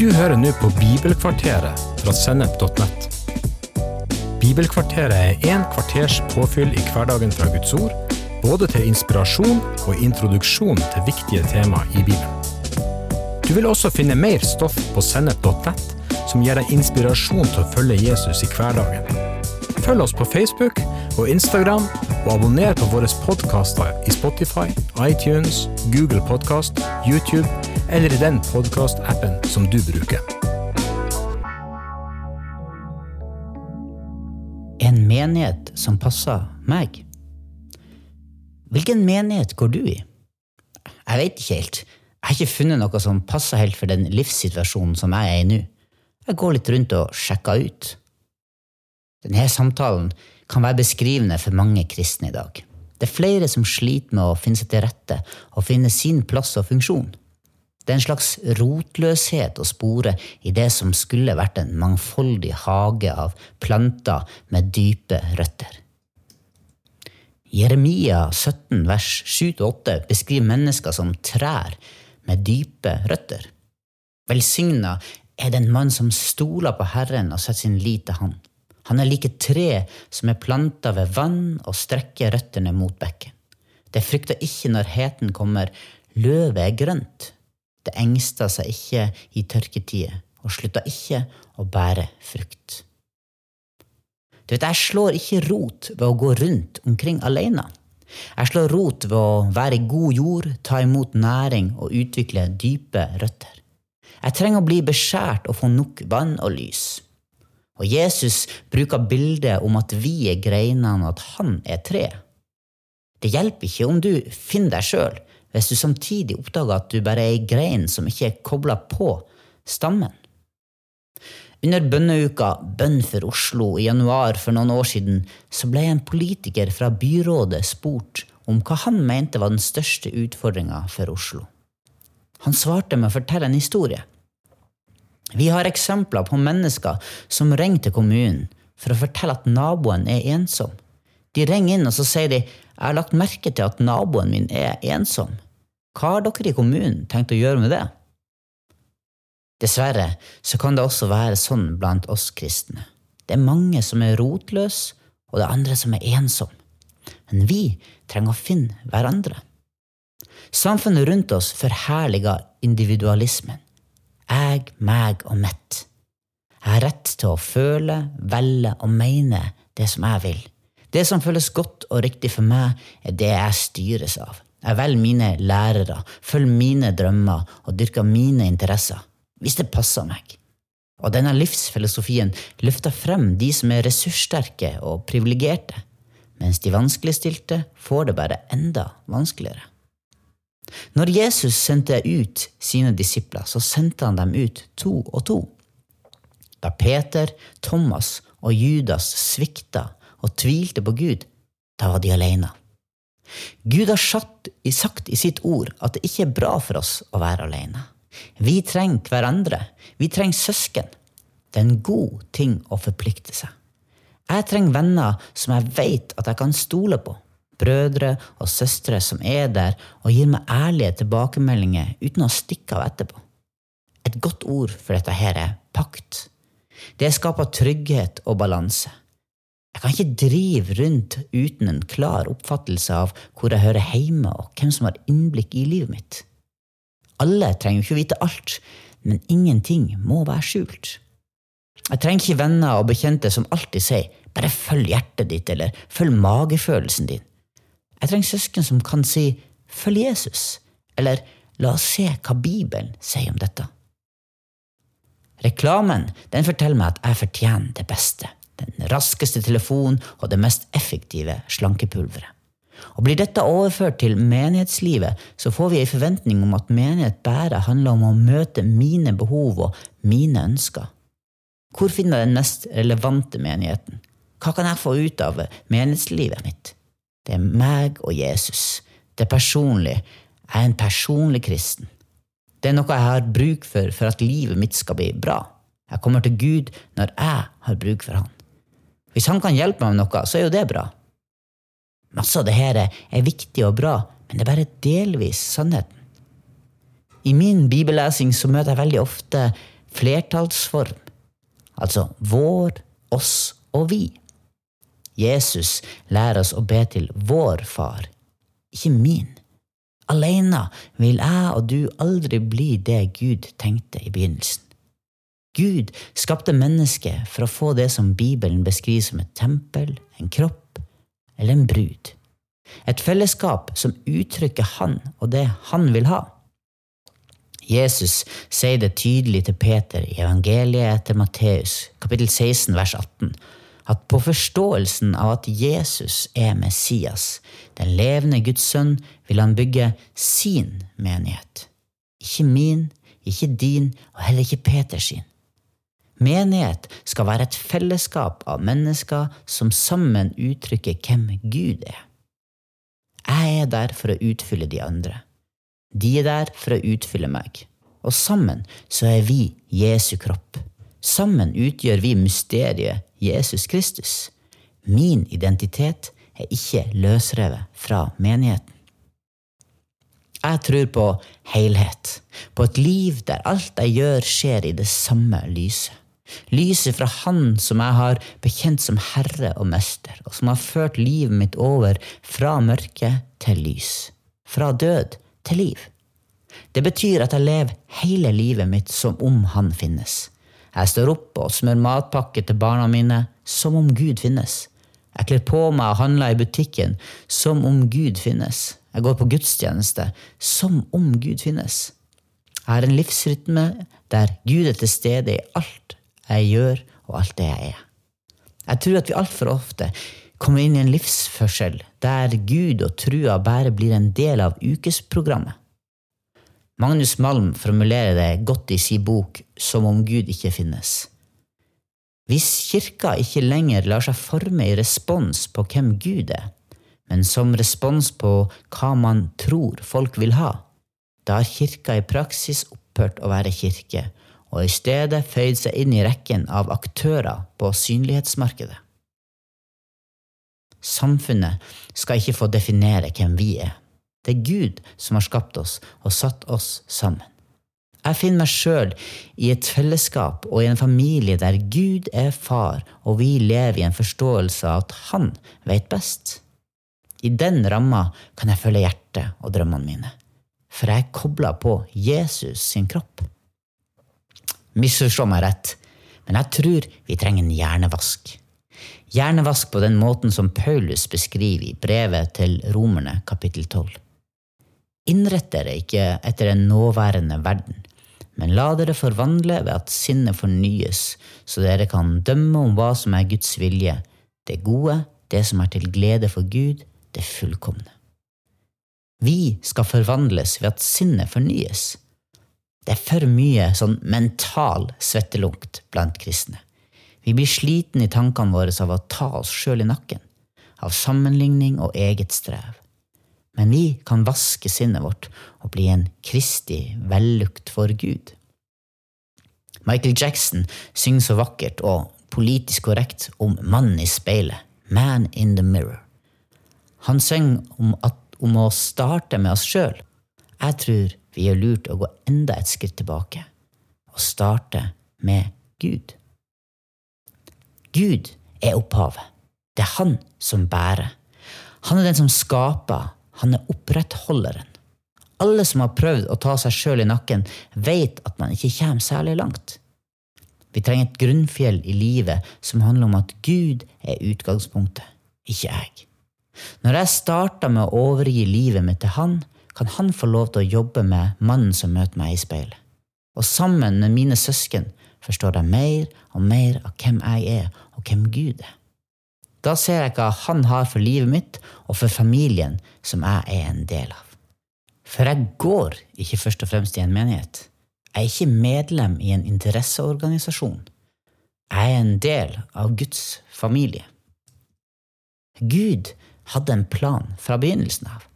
Du hører nå på Bibelkvarteret fra Sennep.nett. Bibelkvarteret er én kvarters påfyll i hverdagen fra Guds ord, både til inspirasjon og introduksjon til viktige tema i Bibelen. Du vil også finne mer stoff på Sennep.nett som gir deg inspirasjon til å følge Jesus i hverdagen. Følg oss på Facebook og Instagram, og abonner på våre podkaster i Spotify, iTunes, Google Podkast, YouTube eller i den podkastappen som du bruker. En menighet som passer meg? Hvilken menighet går du i? Jeg vet ikke helt. Jeg har ikke funnet noe som passer helt for den livssituasjonen som jeg er i nå. Jeg går litt rundt og sjekker ut. Denne samtalen kan være beskrivende for mange kristne i dag. Det er flere som sliter med å finne seg til rette og finne sin plass og funksjon. Det er en slags rotløshet å spore i det som skulle vært en mangfoldig hage av planter med dype røtter. Jeremia 17 vers 7-8 beskriver mennesker som trær med dype røtter. Velsigna er den mann som stoler på Herren og setter sin lit til Han. Han er like tre som er planta ved vann og strekker røttene mot bekken. Det frykter ikke når heten kommer, løvet er grønt. Det engster seg ikke i tørketider og slutter ikke å bære frukt. Du vet, Jeg slår ikke rot ved å gå rundt omkring alene. Jeg slår rot ved å være i god jord, ta imot næring og utvikle dype røtter. Jeg trenger å bli beskjært og få nok vann og lys. Og Jesus bruker bildet om at vi er greinene, og at han er treet. Det hjelper ikke om du finner deg sjøl, hvis du samtidig oppdager at du bare er ei grein som ikke er kobla på stammen. Under bønneuka Bønn for Oslo i januar for noen år siden, så ble en politiker fra byrådet spurt om hva han mente var den største utfordringa for Oslo. Han svarte med å fortelle en historie. Vi har eksempler på mennesker som ringer til kommunen for å fortelle at naboen er ensom. De ringer inn og så sier de jeg har lagt merke til at naboen min er ensom. Hva har dere i kommunen tenkt å gjøre med det? Dessverre så kan det også være sånn blant oss kristne. Det er mange som er rotløse, og det er andre som er ensomme. Men vi trenger å finne hverandre. Samfunnet rundt oss forherliger individualismen jeg, meg og mitt. Jeg har rett til å føle, velge og mene det som jeg vil. Det som føles godt og riktig for meg, er det jeg styres av. Jeg velger mine lærere, følger mine drømmer og dyrker mine interesser, hvis det passer meg. Og denne livsfilosofien løfter frem de som er ressurssterke og privilegerte, mens de vanskeligstilte får det bare enda vanskeligere. Når Jesus sendte ut sine disipler, så sendte han dem ut to og to. Da Peter, Thomas og Judas svikta og tvilte på Gud, da var de alene. Gud har sagt i sitt ord at det ikke er bra for oss å være alene. Vi trenger hverandre. Vi trenger søsken. Det er en god ting å forplikte seg. Jeg trenger venner som jeg vet at jeg kan stole på brødre og søstre som er der og gir meg ærlige tilbakemeldinger uten å stikke av etterpå. Et godt ord for dette her er pakt. Det skaper trygghet og balanse. Jeg kan ikke drive rundt uten en klar oppfattelse av hvor jeg hører hjemme, og hvem som har innblikk i livet mitt. Alle trenger jo ikke vite alt, men ingenting må være skjult. Jeg trenger ikke venner og bekjente som alltid sier bare følg hjertet ditt, eller følg magefølelsen din. Jeg trenger søsken som kan si følg Jesus, eller la oss se hva Bibelen sier om dette. Reklamen den forteller meg at jeg fortjener det beste, den raskeste telefonen og det mest effektive slankepulveret. Og Blir dette overført til menighetslivet, så får vi en forventning om at menighet bare handler om å møte mine behov og mine ønsker. Hvor finner jeg den mest relevante menigheten? Hva kan jeg få ut av menighetslivet mitt? Det er meg og Jesus. Det er personlig. Jeg er en personlig kristen. Det er noe jeg har bruk for for at livet mitt skal bli bra. Jeg kommer til Gud når jeg har bruk for Han. Hvis Han kan hjelpe meg med noe, så er jo det bra. Masse av det her er viktig og bra, men det er bare delvis sannheten. I min bibellesing så møter jeg veldig ofte flertallsform, altså vår, oss og vi. Jesus lærer oss å be til vår far, ikke min. Alene vil jeg og du aldri bli det Gud tenkte i begynnelsen. Gud skapte mennesket for å få det som Bibelen beskriver som et tempel, en kropp eller en brud. Et fellesskap som uttrykker Han og det Han vil ha. Jesus sier det tydelig til Peter i evangeliet etter Matteus, kapittel 16, vers 18, at på forståelsen av at Jesus er Messias, den levende Guds sønn, vil han bygge sin menighet. Ikke min, ikke din, og heller ikke Peters sin. Menighet skal være et fellesskap av mennesker som sammen uttrykker hvem Gud er. Jeg er der for å utfylle de andre. De er der for å utfylle meg. Og sammen så er vi Jesu kropp. Sammen utgjør vi mysteriet Jesus Kristus. Min identitet er ikke løsrevet fra menigheten. Jeg tror på helhet, på et liv der alt jeg gjør, skjer i det samme lyset. Lyset fra Han som jeg har bekjent som Herre og Mester, og som har ført livet mitt over fra mørke til lys, fra død til liv. Det betyr at jeg lever hele livet mitt som om Han finnes. Jeg står opp og smør matpakke til barna mine som om Gud finnes. Jeg kler på meg og handler i butikken som om Gud finnes. Jeg går på gudstjeneste som om Gud finnes. Jeg har en livsrytme der Gud er til stede i alt jeg gjør, og alt det jeg er. Jeg tror at vi altfor ofte kommer inn i en livsførsel der Gud og trua bare blir en del av ukesprogrammet. Magnus Malm formulerer det godt i sin bok Som om Gud ikke finnes. Hvis kirka ikke lenger lar seg forme i respons på hvem Gud er, men som respons på hva man tror folk vil ha, da har kirka i praksis opphørt å være kirke og i stedet føyd seg inn i rekken av aktører på synlighetsmarkedet. Samfunnet skal ikke få definere hvem vi er. Det er Gud som har skapt oss og satt oss sammen. Jeg finner meg sjøl i et fellesskap og i en familie der Gud er far, og vi lever i en forståelse av at Han vet best. I den ramma kan jeg følge hjertet og drømmene mine, for jeg er kobla på Jesus sin kropp. Misforstå meg rett, men jeg tror vi trenger en hjernevask. Hjernevask på den måten som Paulus beskriver i brevet til Romerne kapittel 12. Innrett dere ikke etter den nåværende verden, men la dere forvandle ved at sinnet fornyes, så dere kan dømme om hva som er Guds vilje, det gode, det som er til glede for Gud, det fullkomne. Vi skal forvandles ved at sinnet fornyes. Det er for mye sånn mental svettelunkt blant kristne. Vi blir sliten i tankene våre av å ta oss sjøl i nakken, av sammenligning og eget strev. Men vi kan vaske sinnet vårt og bli en kristig vellukt for Gud. Michael Jackson synger så vakkert og politisk korrekt om mannen i speilet, man in the mirror. Han synger om, at, om å starte med oss sjøl. Jeg tror vi gjør lurt å gå enda et skritt tilbake og starte med Gud. Gud er opphavet. Det er han som bærer. Han er den som skaper. Han er opprettholderen. Alle som har prøvd å ta seg sjøl i nakken, vet at man ikke kommer særlig langt. Vi trenger et grunnfjell i livet som handler om at Gud er utgangspunktet, ikke jeg. Når jeg starta med å overgi livet mitt til Han, kan han få lov til å jobbe med mannen som møter meg i speilet. Og sammen med mine søsken forstår jeg mer og mer av hvem jeg er, og hvem Gud er. Da ser jeg hva han har for livet mitt og for familien som jeg er en del av. For jeg går ikke først og fremst i en menighet. Jeg er ikke medlem i en interesseorganisasjon. Jeg er en del av Guds familie. Gud hadde en plan fra begynnelsen av.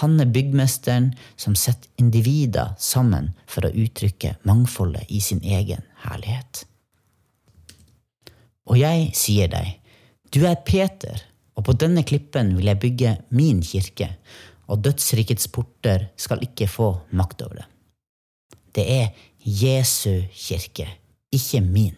Han er byggmesteren som setter individer sammen for å uttrykke mangfoldet i sin egen herlighet. Og jeg sier deg, du er Peter, og på denne klippen vil jeg bygge min kirke, og dødsrikets porter skal ikke få makt over det. Det er Jesu kirke, ikke min.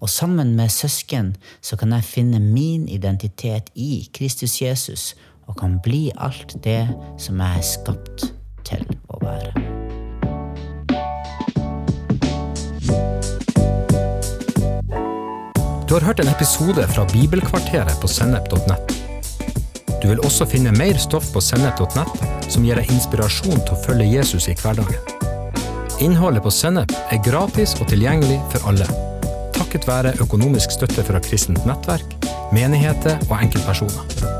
Og sammen med søsken så kan jeg finne min identitet i Kristus Jesus og kan bli alt det som jeg er skapt til å være. Du har hørt en episode fra Bibelkvarteret på sennep.nett. Du vil også finne mer stoff på sennep.nett som gir deg inspirasjon til å følge Jesus i hverdagen. Innholdet på Sennep er gratis og tilgjengelig for alle, takket være økonomisk støtte fra kristent nettverk, menigheter og enkeltpersoner.